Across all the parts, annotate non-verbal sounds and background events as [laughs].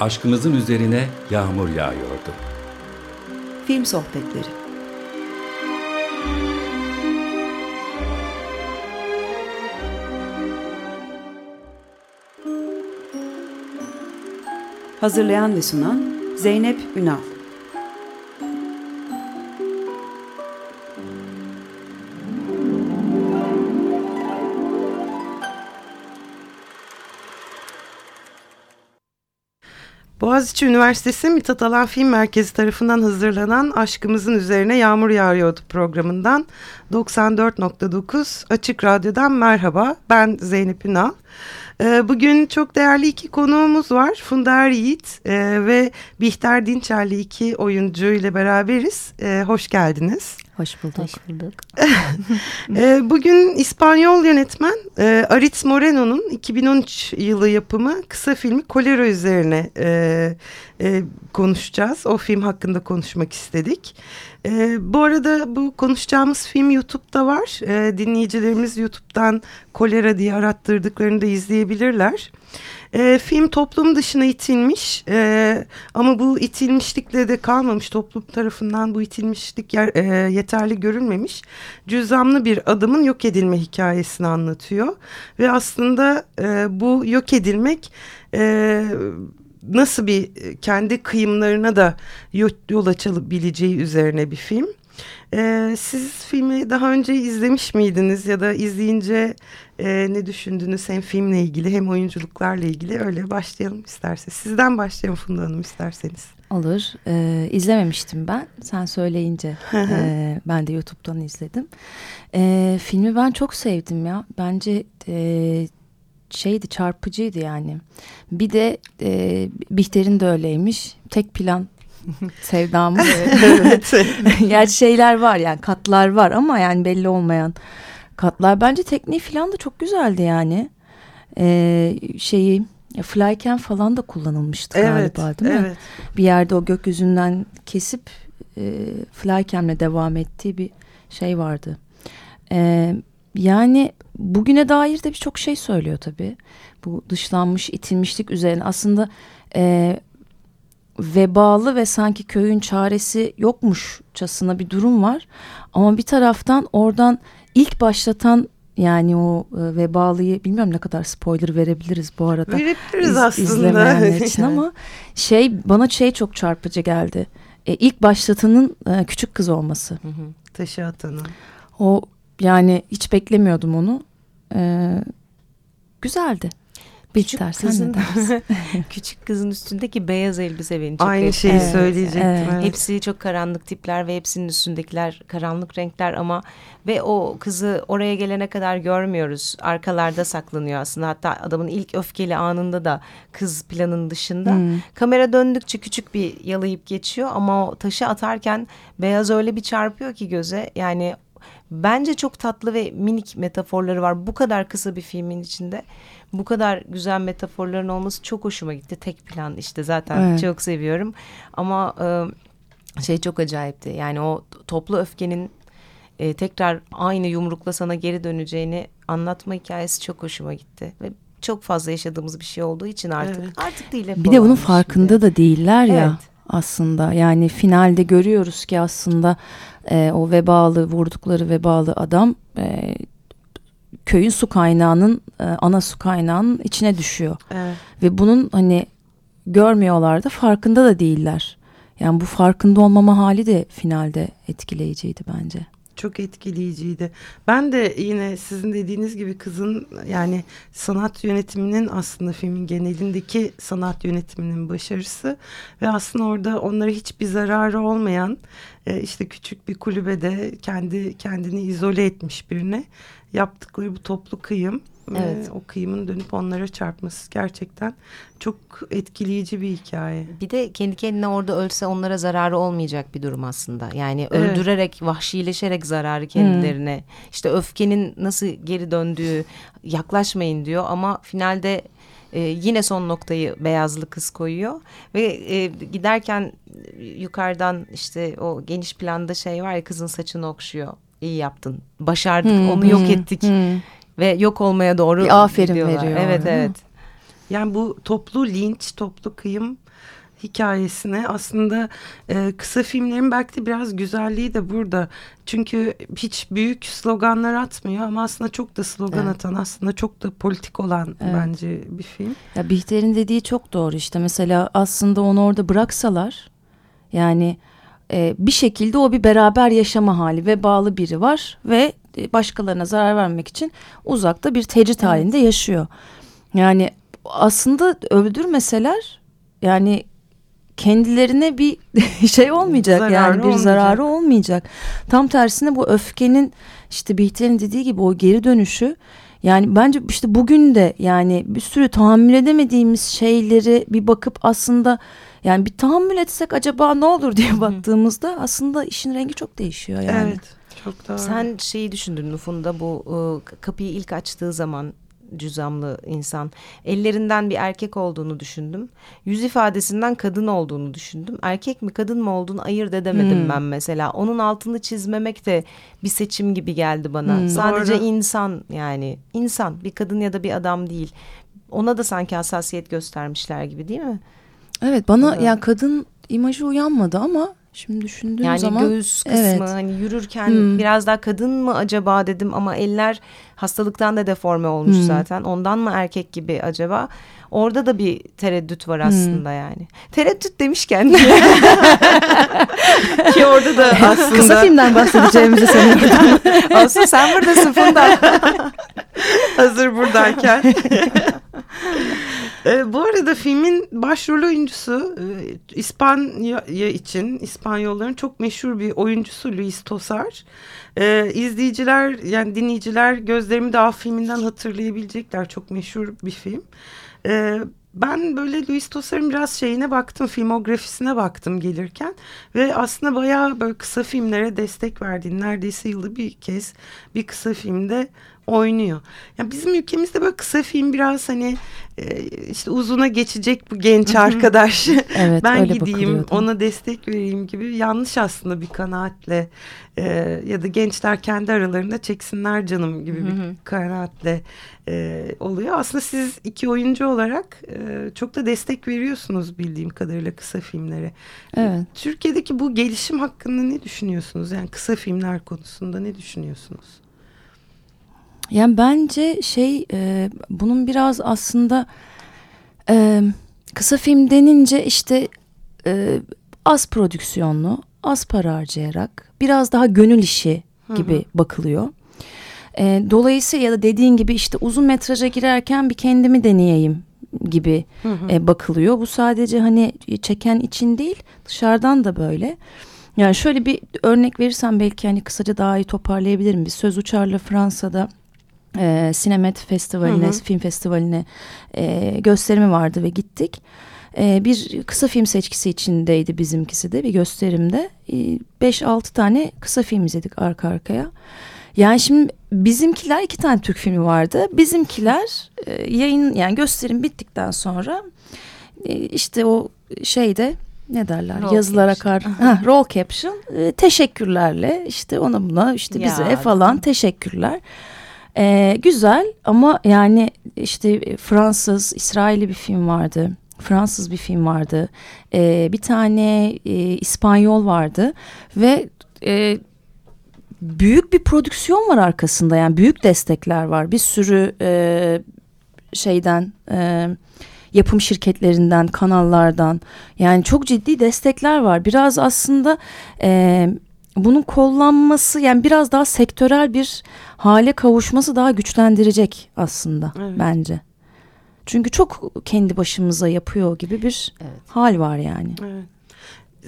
aşkımızın üzerine yağmur yağıyordu. Film Sohbetleri Hazırlayan ve sunan Zeynep Ünal Boğaziçi Üniversitesi Mithat Alan Film Merkezi tarafından hazırlanan Aşkımızın Üzerine Yağmur Yağıyordu programından 94.9 Açık Radyo'dan merhaba. Ben Zeynep Ünal. Ee, bugün çok değerli iki konuğumuz var. Funda Yiğit e, ve Bihter Dinçerli iki oyuncu ile beraberiz. Ee, hoş geldiniz. Hoş bulduk. Hoş bulduk. Ee, [laughs] bugün İspanyol yönetmen e, Aritz Moreno'nun 2013 yılı yapımı kısa filmi Kolera üzerine e, e, konuşacağız. O film hakkında konuşmak istedik. E, bu arada bu konuşacağımız film YouTube'da var. E, dinleyicilerimiz YouTube'dan kolera diye arattırdıklarını da izleyebilirler. E, film toplum dışına itilmiş e, ama bu itilmişlikle de kalmamış toplum tarafından bu itilmişlik yer, e, yeterli görülmemiş cüzamlı bir adamın yok edilme hikayesini anlatıyor ve aslında e, bu yok edilmek e, nasıl bir kendi kıyımlarına da yol açabileceği üzerine bir film. Ee, siz filmi daha önce izlemiş miydiniz ya da izleyince e, ne düşündünüz hem filmle ilgili hem oyunculuklarla ilgili öyle başlayalım isterseniz. Sizden başlayalım Funda Hanım isterseniz. Olur. Ee, izlememiştim ben. Sen söyleyince e, ben de YouTube'dan izledim. E, filmi ben çok sevdim ya. Bence e, şeydi çarpıcıydı yani. Bir de e, Bihter'in de öyleymiş. Tek plan [laughs] sevdamı. yani [laughs] [laughs] şeyler var yani katlar var ama yani belli olmayan katlar. Bence tekniği falan da çok güzeldi yani. Ee, şeyi flycam falan da kullanılmıştı evet, galiba değil mi? Evet. Bir yerde o gökyüzünden kesip e, flycamle devam ettiği bir şey vardı. Ee, yani bugüne dair de birçok şey söylüyor tabii. Bu dışlanmış, itilmişlik üzerine aslında e, vebalı ve sanki köyün çaresi yokmuşçasına bir durum var. Ama bir taraftan oradan ilk başlatan yani o e, vebalıyı bilmiyorum ne kadar spoiler verebiliriz bu arada. Verebiliriz İz, aslında. İzlemeyenler [laughs] için ama şey bana şey çok çarpıcı geldi. E, ilk başlatanın e, küçük kız olması. Hı hı. Taşı atanın. O yani hiç beklemiyordum onu. E, güzeldi. Küçük kızın, [laughs] [laughs] küçük kızın üstündeki beyaz elbise beni çok Aynı şeyi evet, söyleyecektim. Evet. Evet. Hepsi çok karanlık tipler ve hepsinin üstündekiler karanlık renkler ama ve o kızı oraya gelene kadar görmüyoruz. Arkalarda saklanıyor aslında. Hatta adamın ilk öfkeli anında da kız planın dışında. Hmm. Kamera döndükçe küçük bir yalayıp geçiyor ama o taşı atarken beyaz öyle bir çarpıyor ki göze. Yani bence çok tatlı ve minik metaforları var. Bu kadar kısa bir filmin içinde bu kadar güzel metaforların olması çok hoşuma gitti. Tek plan işte zaten evet. çok seviyorum. Ama e, şey çok acayipti. Yani o toplu öfkenin e, tekrar aynı yumrukla sana geri döneceğini anlatma hikayesi çok hoşuma gitti. Ve çok fazla yaşadığımız bir şey olduğu için artık evet. artık değil. Bir de bunun farkında şimdi. da değiller ya. Evet aslında. Yani finalde görüyoruz ki aslında e, o vebalı vurdukları vebalı adam e, köyün su kaynağının e, ana su kaynağının içine düşüyor. Evet. Ve bunun hani görmüyorlar da farkında da değiller. Yani bu farkında olmama hali de finalde etkileyiciydi bence. Çok etkileyiciydi. Ben de yine sizin dediğiniz gibi kızın yani sanat yönetiminin aslında filmin genelindeki sanat yönetiminin başarısı ve aslında orada onlara hiçbir zararı olmayan e, işte küçük bir kulübede kendi kendini izole etmiş birine yaptıkları bu toplu kıyım evet. o kıyımın dönüp onlara çarpması gerçekten çok etkileyici bir hikaye. Bir de kendi kendine orada ölse onlara zararı olmayacak bir durum aslında. Yani evet. öldürerek, vahşileşerek zararı kendilerine. Hmm. İşte öfkenin nasıl geri döndüğü yaklaşmayın diyor ama finalde e, yine son noktayı beyazlı kız koyuyor ve e, giderken yukarıdan işte o geniş planda şey var ya kızın saçını okşuyor iyi yaptın. Başardık hmm, onu yok ettik. Hmm. Ve yok olmaya doğru Bir aferin gidiyorlar. veriyor. Evet evet. Yani bu toplu linç, toplu kıyım hikayesine aslında e, kısa filmlerin belki de biraz güzelliği de burada. Çünkü hiç büyük sloganlar atmıyor ama aslında çok da slogan Evet. atan aslında çok da politik olan Evet. bence bir film. Ya Bihter'in dediği çok doğru işte mesela aslında onu orada bıraksalar yani e, bir şekilde o bir beraber yaşama hali ve bağlı biri var ve başkalarına zarar vermek için uzakta bir tecrit halinde yaşıyor. Yani aslında öldürmeseler yani kendilerine bir [laughs] şey olmayacak Zararı yani bir olmayacak. zararı olmayacak. Tam tersine bu öfkenin işte Bihter'in dediği gibi o geri dönüşü yani bence işte bugün de yani bir sürü tahammül edemediğimiz şeyleri bir bakıp aslında yani bir tahammül etsek acaba ne olur diye baktığımızda aslında işin rengi çok değişiyor yani. Evet. Çok doğru. Sen şeyi düşündün Nufun'da bu e, kapıyı ilk açtığı zaman cüzamlı insan. Ellerinden bir erkek olduğunu düşündüm. Yüz ifadesinden kadın olduğunu düşündüm. Erkek mi kadın mı olduğunu ayırt edemedim Hmm. ben mesela. Onun altını çizmemek de bir seçim gibi geldi bana. Hmm. Sadece Doğru. insan yani. insan bir kadın ya da bir adam değil. Ona da sanki hassasiyet göstermişler gibi değil mi? Evet bana Evet. ya kadın imajı uyanmadı ama şimdi düşündüğüm Yani zaman göğüs kısmı evet. hani yürürken Hmm. biraz daha kadın mı acaba dedim ama eller hastalıktan da deforme olmuş Hmm. zaten. Ondan mı erkek gibi acaba? Orada da bir tereddüt var aslında yani. Tereddüt demişken [laughs] ki orada da aslında kısa filmden bahsedeceğimizi sanıyordum. [laughs] aslında sen buradasın Funda. hazır buradayken. [laughs] E, bu arada filmin başrol oyuncusu e, İspanya için İspanyolların çok meşhur bir oyuncusu Luis Tosar. E, izleyiciler yani dinleyiciler gözlerimi daha filminden hatırlayabilecekler çok meşhur bir film. E, ben böyle Luis Tosar'ın biraz şeyine baktım, filmografisine baktım gelirken ve aslında bayağı böyle kısa filmlere destek verdiğini neredeyse yılda bir kez bir kısa filmde oynuyor. Ya bizim ülkemizde böyle kısa film biraz hani e, işte uzuna geçecek bu genç arkadaş. [laughs] Evet ben gideyim ona destek vereyim gibi yanlış aslında bir kanaatle e, ya da gençler kendi aralarında çeksinler canım gibi bir kanaatle e, oluyor. Aslında siz iki oyuncu olarak e, çok da destek veriyorsunuz bildiğim kadarıyla kısa filmlere. Evet. Türkiye'deki bu gelişim hakkında ne düşünüyorsunuz? Yani kısa filmler konusunda ne düşünüyorsunuz? Yani bence şey e, bunun biraz aslında e, kısa film denince işte e, az prodüksiyonlu, az para harcayarak biraz daha gönül işi gibi bakılıyor. E, dolayısıyla ya da dediğin gibi işte uzun metraja girerken bir kendimi deneyeyim gibi e, bakılıyor. Bu sadece hani çeken için değil dışarıdan da böyle. Yani şöyle bir örnek verirsem belki hani kısaca daha iyi toparlayabilirim. Biz Söz Uçar'la Fransa'da e, Sinemet Festivali'ne, Hı hı. film festivaline e, gösterimi vardı ve gittik. E, bir kısa film seçkisi içindeydi bizimkisi de bir gösterimde. 5-6 tane kısa film izledik arka arkaya. Yani şimdi bizimkiler iki tane Türk filmi vardı. Bizimkiler e, yayın yani gösterim bittikten sonra e, işte o şeyde ne derler Roll yazılar caption. akar. Ha, roll caption e, teşekkürlerle işte ona buna işte Ya. bize falan teşekkürler. E, güzel ama yani işte Fransız, İsrailli bir film vardı. Fransız bir film vardı. E, bir tane e, İspanyol vardı ve e, büyük bir prodüksiyon var arkasında yani büyük destekler var. Bir sürü e, şeyden e, yapım şirketlerinden, kanallardan yani çok ciddi destekler var. Biraz aslında e, bunun kollanması yani biraz daha sektörel bir hale kavuşması daha güçlendirecek aslında Evet. bence. Çünkü çok kendi başımıza yapıyor gibi bir Evet. hal var yani. Evet.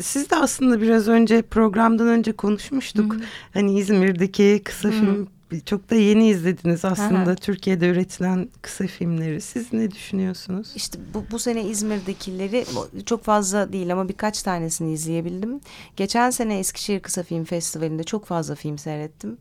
Siz de aslında biraz önce programdan önce konuşmuştuk. Hani İzmir'deki kısa film çok da yeni izlediniz aslında hı. Türkiye'de üretilen kısa filmleri. Siz ne düşünüyorsunuz? İşte bu, bu sene İzmir'dekileri çok fazla değil ama birkaç tanesini izleyebildim. Geçen sene Eskişehir Kısa Film Festivali'nde çok fazla film seyrettim.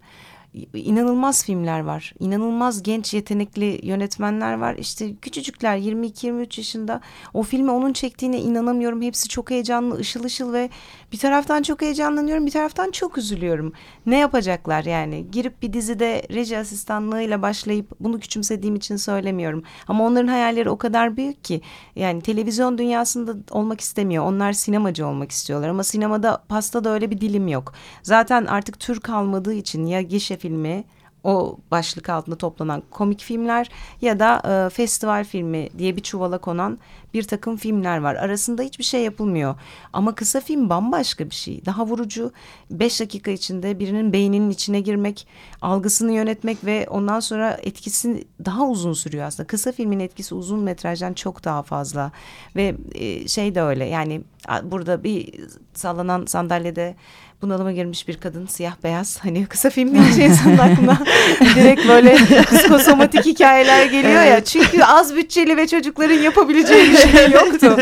İnanılmaz filmler var. İnanılmaz genç yetenekli yönetmenler var. İşte küçücükler 22-23 yaşında. O filmi onun çektiğine inanamıyorum. Hepsi çok heyecanlı, ışıl ışıl ve Bir taraftan çok heyecanlanıyorum, bir taraftan çok üzülüyorum. Ne yapacaklar yani? Girip bir dizide reji asistanlığıyla başlayıp bunu küçümsediğim için söylemiyorum. Ama onların hayalleri o kadar büyük ki yani televizyon dünyasında olmak istemiyor. Onlar sinemacı olmak istiyorlar ama sinemada pasta da öyle bir dilim yok. Zaten artık tür kalmadığı için ya gişe filmi o başlık altında toplanan komik filmler ya da e, festival filmi diye bir çuvala konan bir takım filmler var. Arasında hiçbir şey yapılmıyor. Ama kısa film bambaşka bir şey. Daha vurucu. Beş dakika içinde birinin beyninin içine girmek, algısını yönetmek ve ondan sonra etkisi daha uzun sürüyor aslında. Kısa filmin etkisi uzun metrajdan çok daha fazla. Ve e, şey de öyle yani burada bir sallanan sandalyede bunalıma girmiş bir kadın siyah beyaz hani kısa film deyince insanın aklına [laughs] direkt böyle psikosomatik hikayeler geliyor ya çünkü az bütçeli ve çocukların yapabileceği bir şey [laughs] yoktu.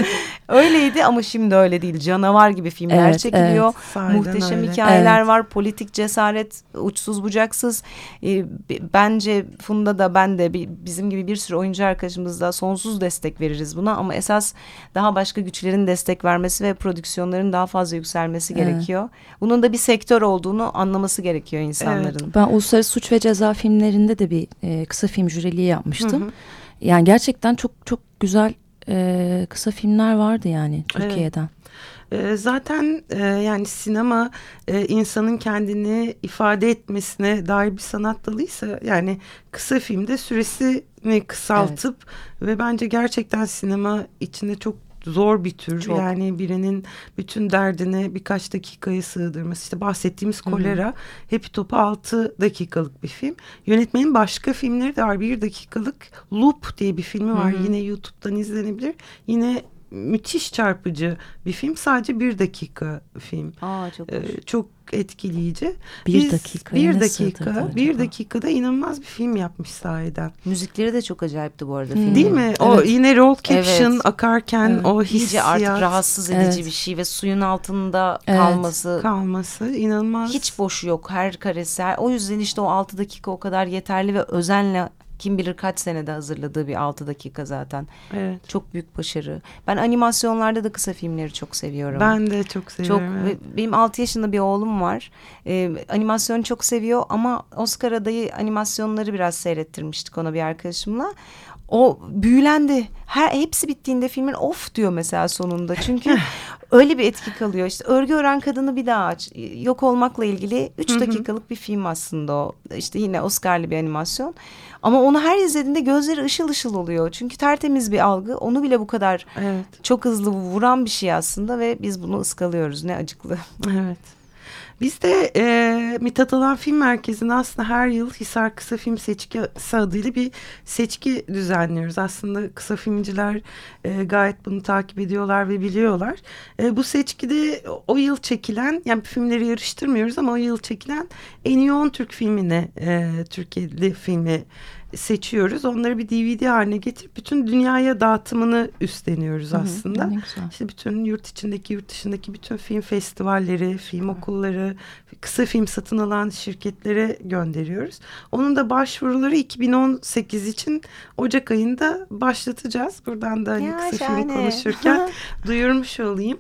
Öyleydi ama şimdi öyle değil. Canavar gibi filmler evet, çekiliyor. Evet. Muhteşem öyle. hikayeler evet. var. Politik cesaret uçsuz bucaksız. E, bence Funda da ben de bizim gibi bir sürü oyuncu arkadaşımız da sonsuz destek veririz buna ama esas daha başka güçlerin destek vermesi ve prodüksiyonların daha fazla yükselmesi evet. gerekiyor. Bunun da bir sektör olduğunu anlaması gerekiyor insanların. Evet. Ben uluslararası suç ve ceza filmlerinde de bir e, kısa film jüreliği yapmıştım. Hı hı. Yani gerçekten çok çok güzel e, kısa filmler vardı yani Türkiye'den. Evet. zaten e, yani sinema e, insanın kendini ifade etmesine dair bir sanat dalıysa yani kısa filmde süresini kısaltıp evet. ve bence gerçekten sinema içinde çok zor bir tür. Çok. Yani birinin bütün derdini birkaç dakikaya sığdırması. İşte bahsettiğimiz kolera. Happy Top'u 6 dakikalık bir film. Yönetmenin başka filmleri de var. Bir dakikalık Loop diye bir filmi var. Hı -hı. Yine YouTube'dan izlenebilir. Yine müthiş çarpıcı bir film. Sadece bir dakika film. Aa, çok ee, çok etkileyici. Bir Biz, dakika. Bir dakika. Bir dakikada inanılmaz bir film yapmış sahiden. Müzikleri de çok acayipti bu arada hmm. Değil mi? Evet. O yine roll caption evet. akarken evet. o hissiyat. İyice artık rahatsız edici evet. bir şey ve suyun altında evet. kalması. Kalması inanılmaz. Hiç boşu yok her karesi. O yüzden işte o altı dakika o kadar yeterli ve özenle kim bilir kaç senede hazırladığı bir altı dakika zaten. Evet. Çok büyük başarı. Ben animasyonlarda da kısa filmleri çok seviyorum. Ben de çok seviyorum. Çok, evet. Benim altı yaşında bir oğlum var. Ee, animasyon çok seviyor ama Oscar adayı animasyonları biraz seyrettirmiştik ona bir arkadaşımla o büyülendi. Her hepsi bittiğinde filmin of diyor mesela sonunda. Çünkü [laughs] öyle bir etki kalıyor. İşte örgü ören kadını bir daha aç. Yok olmakla ilgili üç dakikalık bir film aslında o. İşte yine Oscar'lı bir animasyon. Ama onu her izlediğinde gözleri ışıl ışıl oluyor. Çünkü tertemiz bir algı. Onu bile bu kadar evet. çok hızlı vuran bir şey aslında ve biz bunu ıskalıyoruz. Ne acıklı. Evet. Biz de e, Mithat Alan Film Merkezi'nde aslında her yıl Hisar Kısa Film Seçkisi adıyla bir seçki düzenliyoruz. Aslında kısa filmciler e, gayet bunu takip ediyorlar ve biliyorlar. E, bu seçkide o yıl çekilen yani filmleri yarıştırmıyoruz ama o yıl çekilen en iyi 10 Türk filmine e, Türkiye'li filmi seçiyoruz. Onları bir DVD haline getirip bütün dünyaya dağıtımını üstleniyoruz aslında. Hı hı, işte bütün yurt içindeki, yurt dışındaki bütün film festivalleri, film evet. okulları, kısa film satın alan şirketlere gönderiyoruz. Onun da başvuruları 2018 için Ocak ayında başlatacağız. Buradan da hani kısa şahane. film konuşurken [laughs] duyurmuş olayım.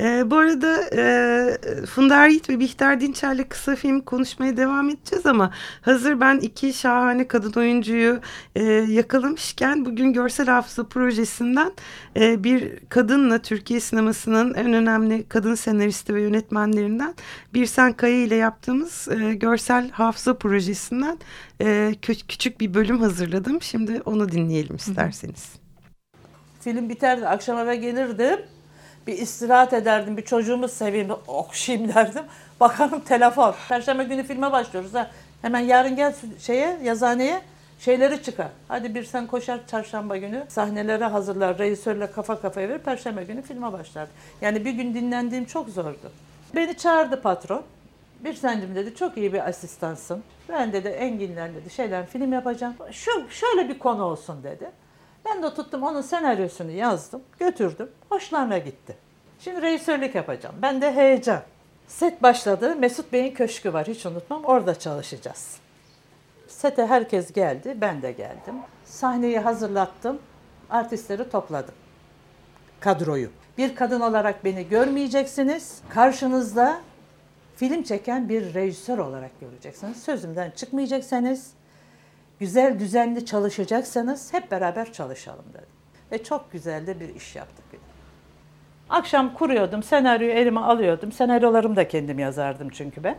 E, bu arada e, Funda Yiğit ve Bihter Dinçer'le kısa film konuşmaya devam edeceğiz ama hazır ben iki şahane kadın oyuncuyu e, yakalamışken bugün Görsel Hafıza Projesi'nden e, bir kadınla Türkiye sinemasının en önemli kadın senaristi ve yönetmenlerinden Birsen Kaya ile yaptığımız e, Görsel Hafıza Projesi'nden e, küçük bir bölüm hazırladım. Şimdi onu dinleyelim isterseniz. Film biterdi, akşam eve gelirdim bir istirahat ederdim, bir çocuğumu seveyim, okşayayım derdim. [laughs] Bakarım telefon. Perşembe günü filme başlıyoruz. Ha. Hemen yarın gel şeye, yazaneye şeyleri çıkar. Hadi bir sen koşar çarşamba günü sahneleri hazırlar, rejisörle kafa kafaya verir. Perşembe günü filme başlar. Yani bir gün dinlendiğim çok zordu. Beni çağırdı patron. Bir sencim dedi çok iyi bir asistansın. Ben dedi Engin'den dedi şeyler film yapacağım. Şu şöyle bir konu olsun dedi. Ben de tuttum onun senaryosunu yazdım, götürdüm. Hoşlarına gitti. Şimdi rejisörlük yapacağım. Ben de heyecan. Set başladı. Mesut Bey'in köşkü var hiç unutmam. Orada çalışacağız. Sete herkes geldi. Ben de geldim. Sahneyi hazırlattım. Artistleri topladım. Kadroyu. Bir kadın olarak beni görmeyeceksiniz. Karşınızda film çeken bir rejisör olarak göreceksiniz. Sözümden çıkmayacaksanız, güzel düzenli çalışacaksanız hep beraber çalışalım dedim. Ve çok güzel de bir iş yaptık. Akşam kuruyordum, senaryoyu elime alıyordum. Senaryolarımı da kendim yazardım çünkü ben.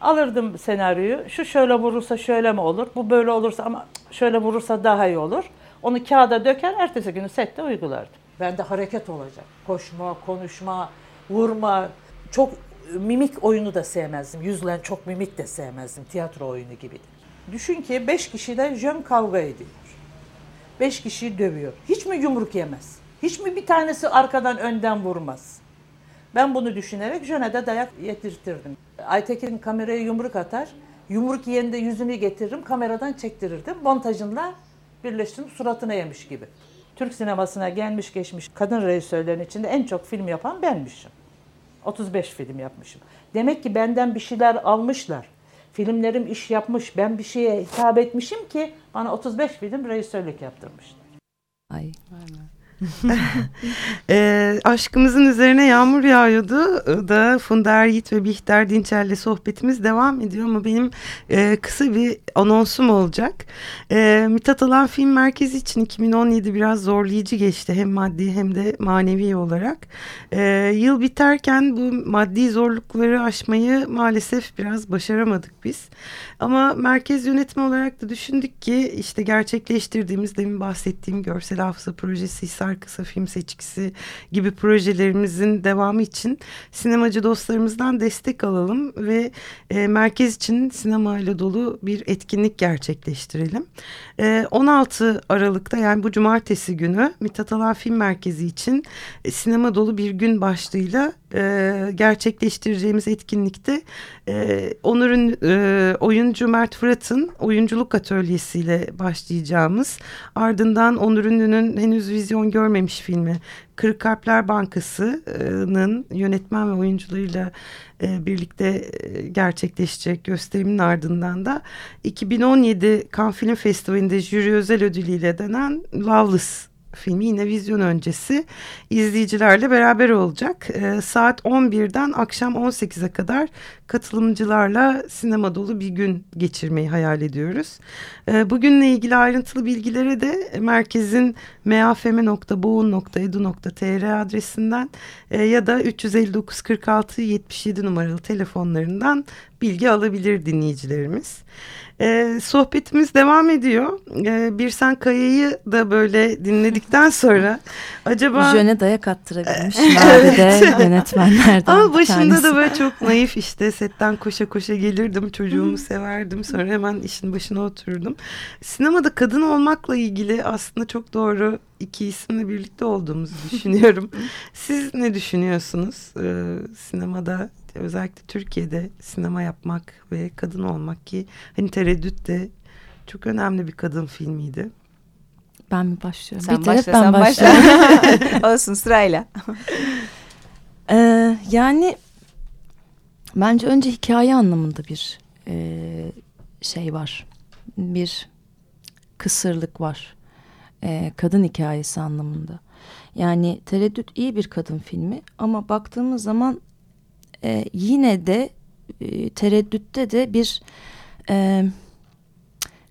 Alırdım senaryoyu. Şu şöyle vurursa şöyle mi olur? Bu böyle olursa ama şöyle vurursa daha iyi olur. Onu kağıda döker, ertesi günü sette uygulardım. Bende hareket olacak. Koşma, konuşma, vurma. Çok mimik oyunu da sevmezdim. Yüzlen çok mimik de sevmezdim. Tiyatro oyunu gibidir. Düşün ki beş kişiden Jön kavga ediyor. Beş kişiyi dövüyor. Hiç mi yumruk yemez? Hiç mi bir tanesi arkadan önden vurmaz? Ben bunu düşünerek Jön'e de dayak yedirtirdim. Aytekin kameraya yumruk atar. Yumruk yiyende yüzünü getiririm, kameradan çektirirdim. Montajınla birleştirip suratına yemiş gibi. Türk sinemasına gelmiş geçmiş kadın rejisörlerin içinde en çok film yapan benmişim. 35 film yapmışım. Demek ki benden bir şeyler almışlar. Filmlerim iş yapmış, ben bir şeye hitap etmişim ki bana 35 film rejisörlük yaptırmışlar. Ay. [laughs] e, aşkımızın üzerine yağmur yağıyordu da Funda Yiğit ve Bihter Dinçer'le sohbetimiz devam ediyor ama benim e, kısa bir anonsum olacak. E, Mithat Alan Film Merkezi için 2017 biraz zorlayıcı geçti hem maddi hem de manevi olarak. E, yıl biterken bu maddi zorlukları aşmayı maalesef biraz başaramadık biz. Ama merkez yönetimi olarak da düşündük ki işte gerçekleştirdiğimiz demin bahsettiğim görsel hafıza projesi Hisar Kısa Film Seçkisi gibi projelerimizin devamı için sinemacı dostlarımızdan destek alalım ve e, merkez için sinemayla dolu bir etkinlik gerçekleştirelim. E, 16 Aralık'ta yani bu cumartesi günü Mithat Alan Film Merkezi için e, sinema dolu bir gün başlığıyla e, gerçekleştireceğimiz etkinlikte e, Onur'un e, oyuncu Mert Fırat'ın oyunculuk atölyesiyle başlayacağımız ardından Onur Ünlü'nün henüz vizyon görmemiş filmi Kırık Kalpler Bankası'nın yönetmen ve oyuncularıyla e, birlikte e, gerçekleşecek gösterimin ardından da 2017 Cannes Film Festivali'nde jüri özel ödülüyle denen Loveless filmi yine vizyon öncesi izleyicilerle beraber olacak. E, saat 11'den akşam 18'e kadar katılımcılarla sinema dolu bir gün geçirmeyi hayal ediyoruz. E, bugünle ilgili ayrıntılı bilgilere de merkezin meafm.boğun.edu.tr adresinden e, ya da 359 46 77 numaralı telefonlarından bilgi alabilir dinleyicilerimiz. Ee, sohbetimiz devam ediyor. Ee, Birsen Kaya'yı da böyle dinledikten [laughs] sonra acaba... Jöne dayak attırabilmiş [laughs] evet. de yönetmenlerden Ama başında da böyle çok naif işte setten koşa koşa gelirdim. Çocuğumu severdim. Sonra hemen işin başına oturdum. Sinemada kadın olmakla ilgili aslında çok doğru iki isimle birlikte olduğumuzu [laughs] düşünüyorum. Siz ne düşünüyorsunuz? Ee, sinemada özellikle Türkiye'de sinema yapmak ve kadın olmak ki hani tereddüt de çok önemli bir kadın filmiydi. Ben mi başlıyorum? Sen Bir başla, ben sen başlıyorum. [laughs] [laughs] Olsun sırayla. Ee, yani bence önce hikaye anlamında bir e, şey var. Bir kısırlık var. E, kadın hikayesi anlamında. Yani Tereddüt iyi bir kadın filmi ama baktığımız zaman e, yine de e, Tereddütte de bir e,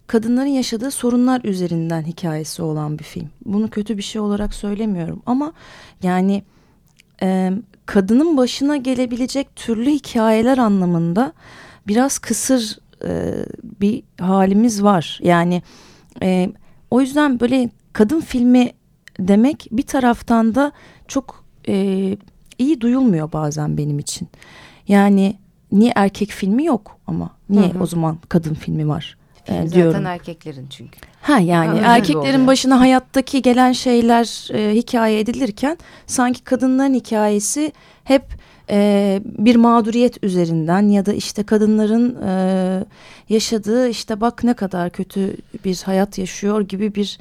kadınların yaşadığı sorunlar üzerinden hikayesi olan bir film. Bunu kötü bir şey olarak söylemiyorum ama yani e, kadının başına gelebilecek türlü hikayeler anlamında biraz kısır e, bir halimiz var. Yani e, o yüzden böyle kadın filmi demek bir taraftan da çok e, iyi duyulmuyor bazen benim için. Yani niye erkek filmi yok ama niye Hı hı. o zaman kadın filmi var e, Film diyorum. zaten erkeklerin çünkü. Ha yani Ha, erkeklerin başına hayattaki gelen şeyler e, hikaye edilirken sanki kadınların hikayesi hep e, bir mağduriyet üzerinden ya da işte kadınların e, yaşadığı işte bak ne kadar kötü bir hayat yaşıyor gibi bir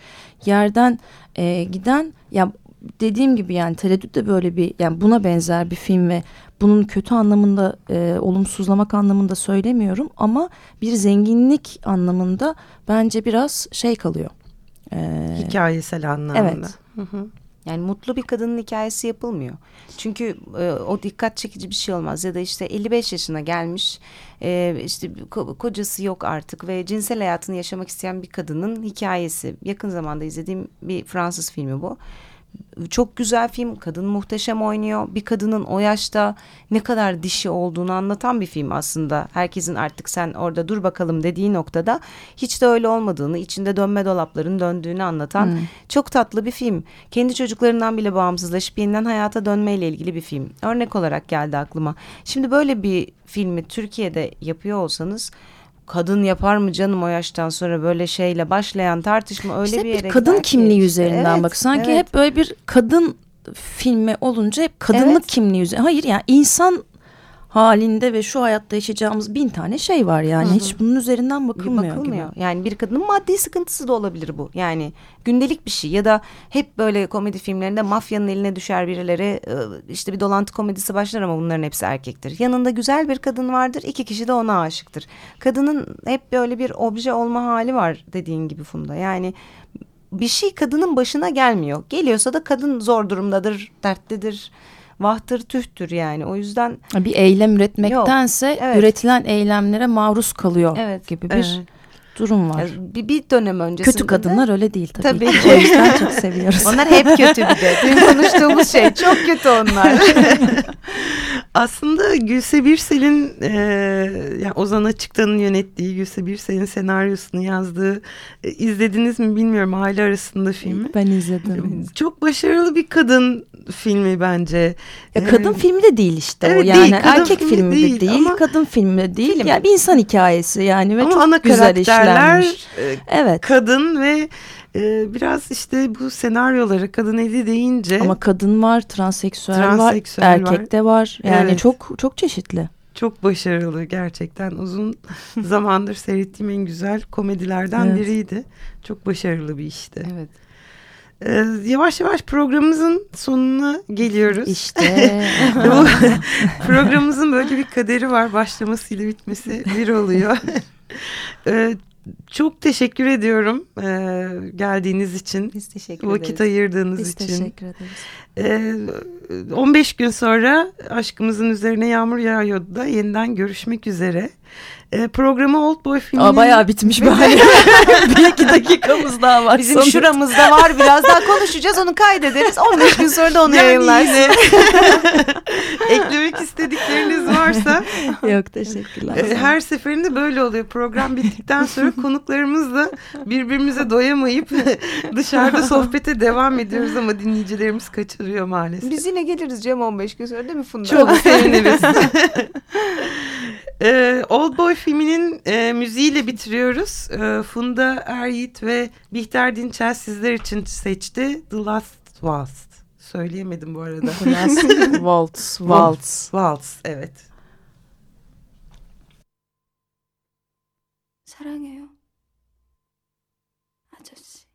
yerden e, giden ya dediğim gibi yani tereddüt de böyle bir yani buna benzer bir film ve bunun kötü anlamında e, olumsuzlamak anlamında söylemiyorum ama bir zenginlik anlamında bence biraz şey kalıyor. E, Hikayesel anlamda. Evet. Hı hı. Yani mutlu bir kadının hikayesi yapılmıyor. Çünkü e, o dikkat çekici bir şey olmaz. Ya da işte 55 yaşına gelmiş e, işte ko- kocası yok artık ve cinsel hayatını yaşamak isteyen bir kadının hikayesi. Yakın zamanda izlediğim bir Fransız filmi bu çok güzel film. Kadın muhteşem oynuyor. Bir kadının o yaşta ne kadar dişi olduğunu anlatan bir film aslında. Herkesin artık sen orada dur bakalım dediği noktada hiç de öyle olmadığını, içinde dönme dolapların döndüğünü anlatan hmm. çok tatlı bir film. Kendi çocuklarından bile bağımsızlaşıp yeniden hayata dönmeyle ilgili bir film. Örnek olarak geldi aklıma. Şimdi böyle bir filmi Türkiye'de yapıyor olsanız kadın yapar mı canım o yaştan sonra böyle şeyle başlayan tartışma öyle işte bir yere bir kadın kimliği ki. üzerinden Evet, bak sanki evet. hep böyle bir kadın filmi olunca hep kadınlık Evet. kimliği üzerine. Hayır yani insan halinde ve şu hayatta yaşayacağımız bin tane şey var yani Hı hı. hiç bunun üzerinden bakılmıyor, bakılmıyor. gibi. Yani bir kadının maddi sıkıntısı da olabilir bu. Yani gündelik bir şey ya da hep böyle komedi filmlerinde mafyanın eline düşer birileri e, işte bir dolantı komedisi başlar ama bunların hepsi erkektir. Yanında güzel bir kadın vardır iki kişi de ona aşıktır. Kadının hep böyle bir obje olma hali var dediğin gibi Funda. Yani bir şey kadının başına gelmiyor. Geliyorsa da kadın zor durumdadır, dertlidir, vahtır, tühtür yani. O yüzden Bir eylem üretmektense evet. üretilen eylemlere maruz kalıyor Evet, gibi bir evet. durum var. bir, bir dönem öncesinde Kötü de- kadınlar öyle değil tabii. Tabii. ki. O yüzden çok seviyoruz. [laughs] Onlar hep kötü bir de. Dün konuştuğumuz şey çok kötü onlar. [laughs] Aslında Gülse Birsel'in e, yani Ozan Açıktan'ın yönettiği Gülse Birsel'in senaryosunu yazdığı e, izlediniz mi bilmiyorum aile arasında filmi. ben izledim. Çok başarılı bir kadın filmi bence. Ya kadın Ee, filmi de değil işte evet, o yani değil, erkek filmi filmi, değil de değil, ama- kadın filmi de değil. Film. Yani bir insan hikayesi yani ve ama çok ana güzel işlenmiş. e, Evet. kadın ve e, biraz işte bu senaryolara kadın eli deyince Ama kadın var, transseksüel, Transseksüel var, var. erkek de var. Yani Evet. çok çok çeşitli. çok başarılı gerçekten uzun [laughs] zamandır seyrettiğim en güzel komedilerden Evet. biriydi. Çok başarılı bir işti. evet. Ee, yavaş yavaş programımızın sonuna geliyoruz. İşte. [laughs] Bu [laughs] programımızın böyle bir kaderi var. Başlamasıyla bitmesi bir oluyor. Ee, çok teşekkür ediyorum ee, geldiğiniz için. Biz teşekkür Vakit ederiz. ayırdığınız Biz için. teşekkür ederiz. Ee, 15 gün sonra aşkımızın üzerine yağmur yağıyordu da yeniden görüşmek üzere. Ee, programı Old Boy filminin... Aa, bayağı bitmiş bari. [laughs] bir iki dakikamız daha var. Bizim Sonuçta. şuramızda var biraz daha konuşacağız onu kaydederiz 15 gün sonra da onu Yani yayınlarsın. yine [laughs] eklemek istedikleriniz varsa Yok teşekkürler. e, her seferinde böyle oluyor. Program bittikten sonra konuklarımızla birbirimize doyamayıp [laughs] dışarıda sohbete devam ediyoruz ama dinleyicilerimiz kaçırıyor maalesef. Biz yine geliriz Cem 15 gün sonra değil mi Funda? Çok [laughs] seviniriz. Ee, Old Boy filminin e, müziğiyle bitiriyoruz. Ee, Funda Eryiğit ve Bihter Dinçel sizler için seçti. The Last Waltz. Söyleyemedim bu arada. Waltz, waltz. [laughs] Waltz, evet. 사랑해요. 아저씨.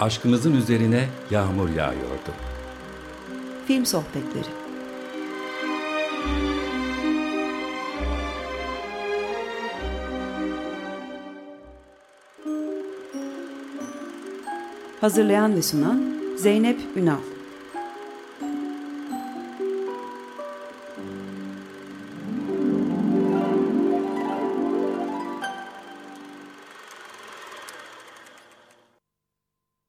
Aşkımızın üzerine yağmur yağıyordu. Film Sohbetleri Hazırlayan ve sunan Zeynep Ünal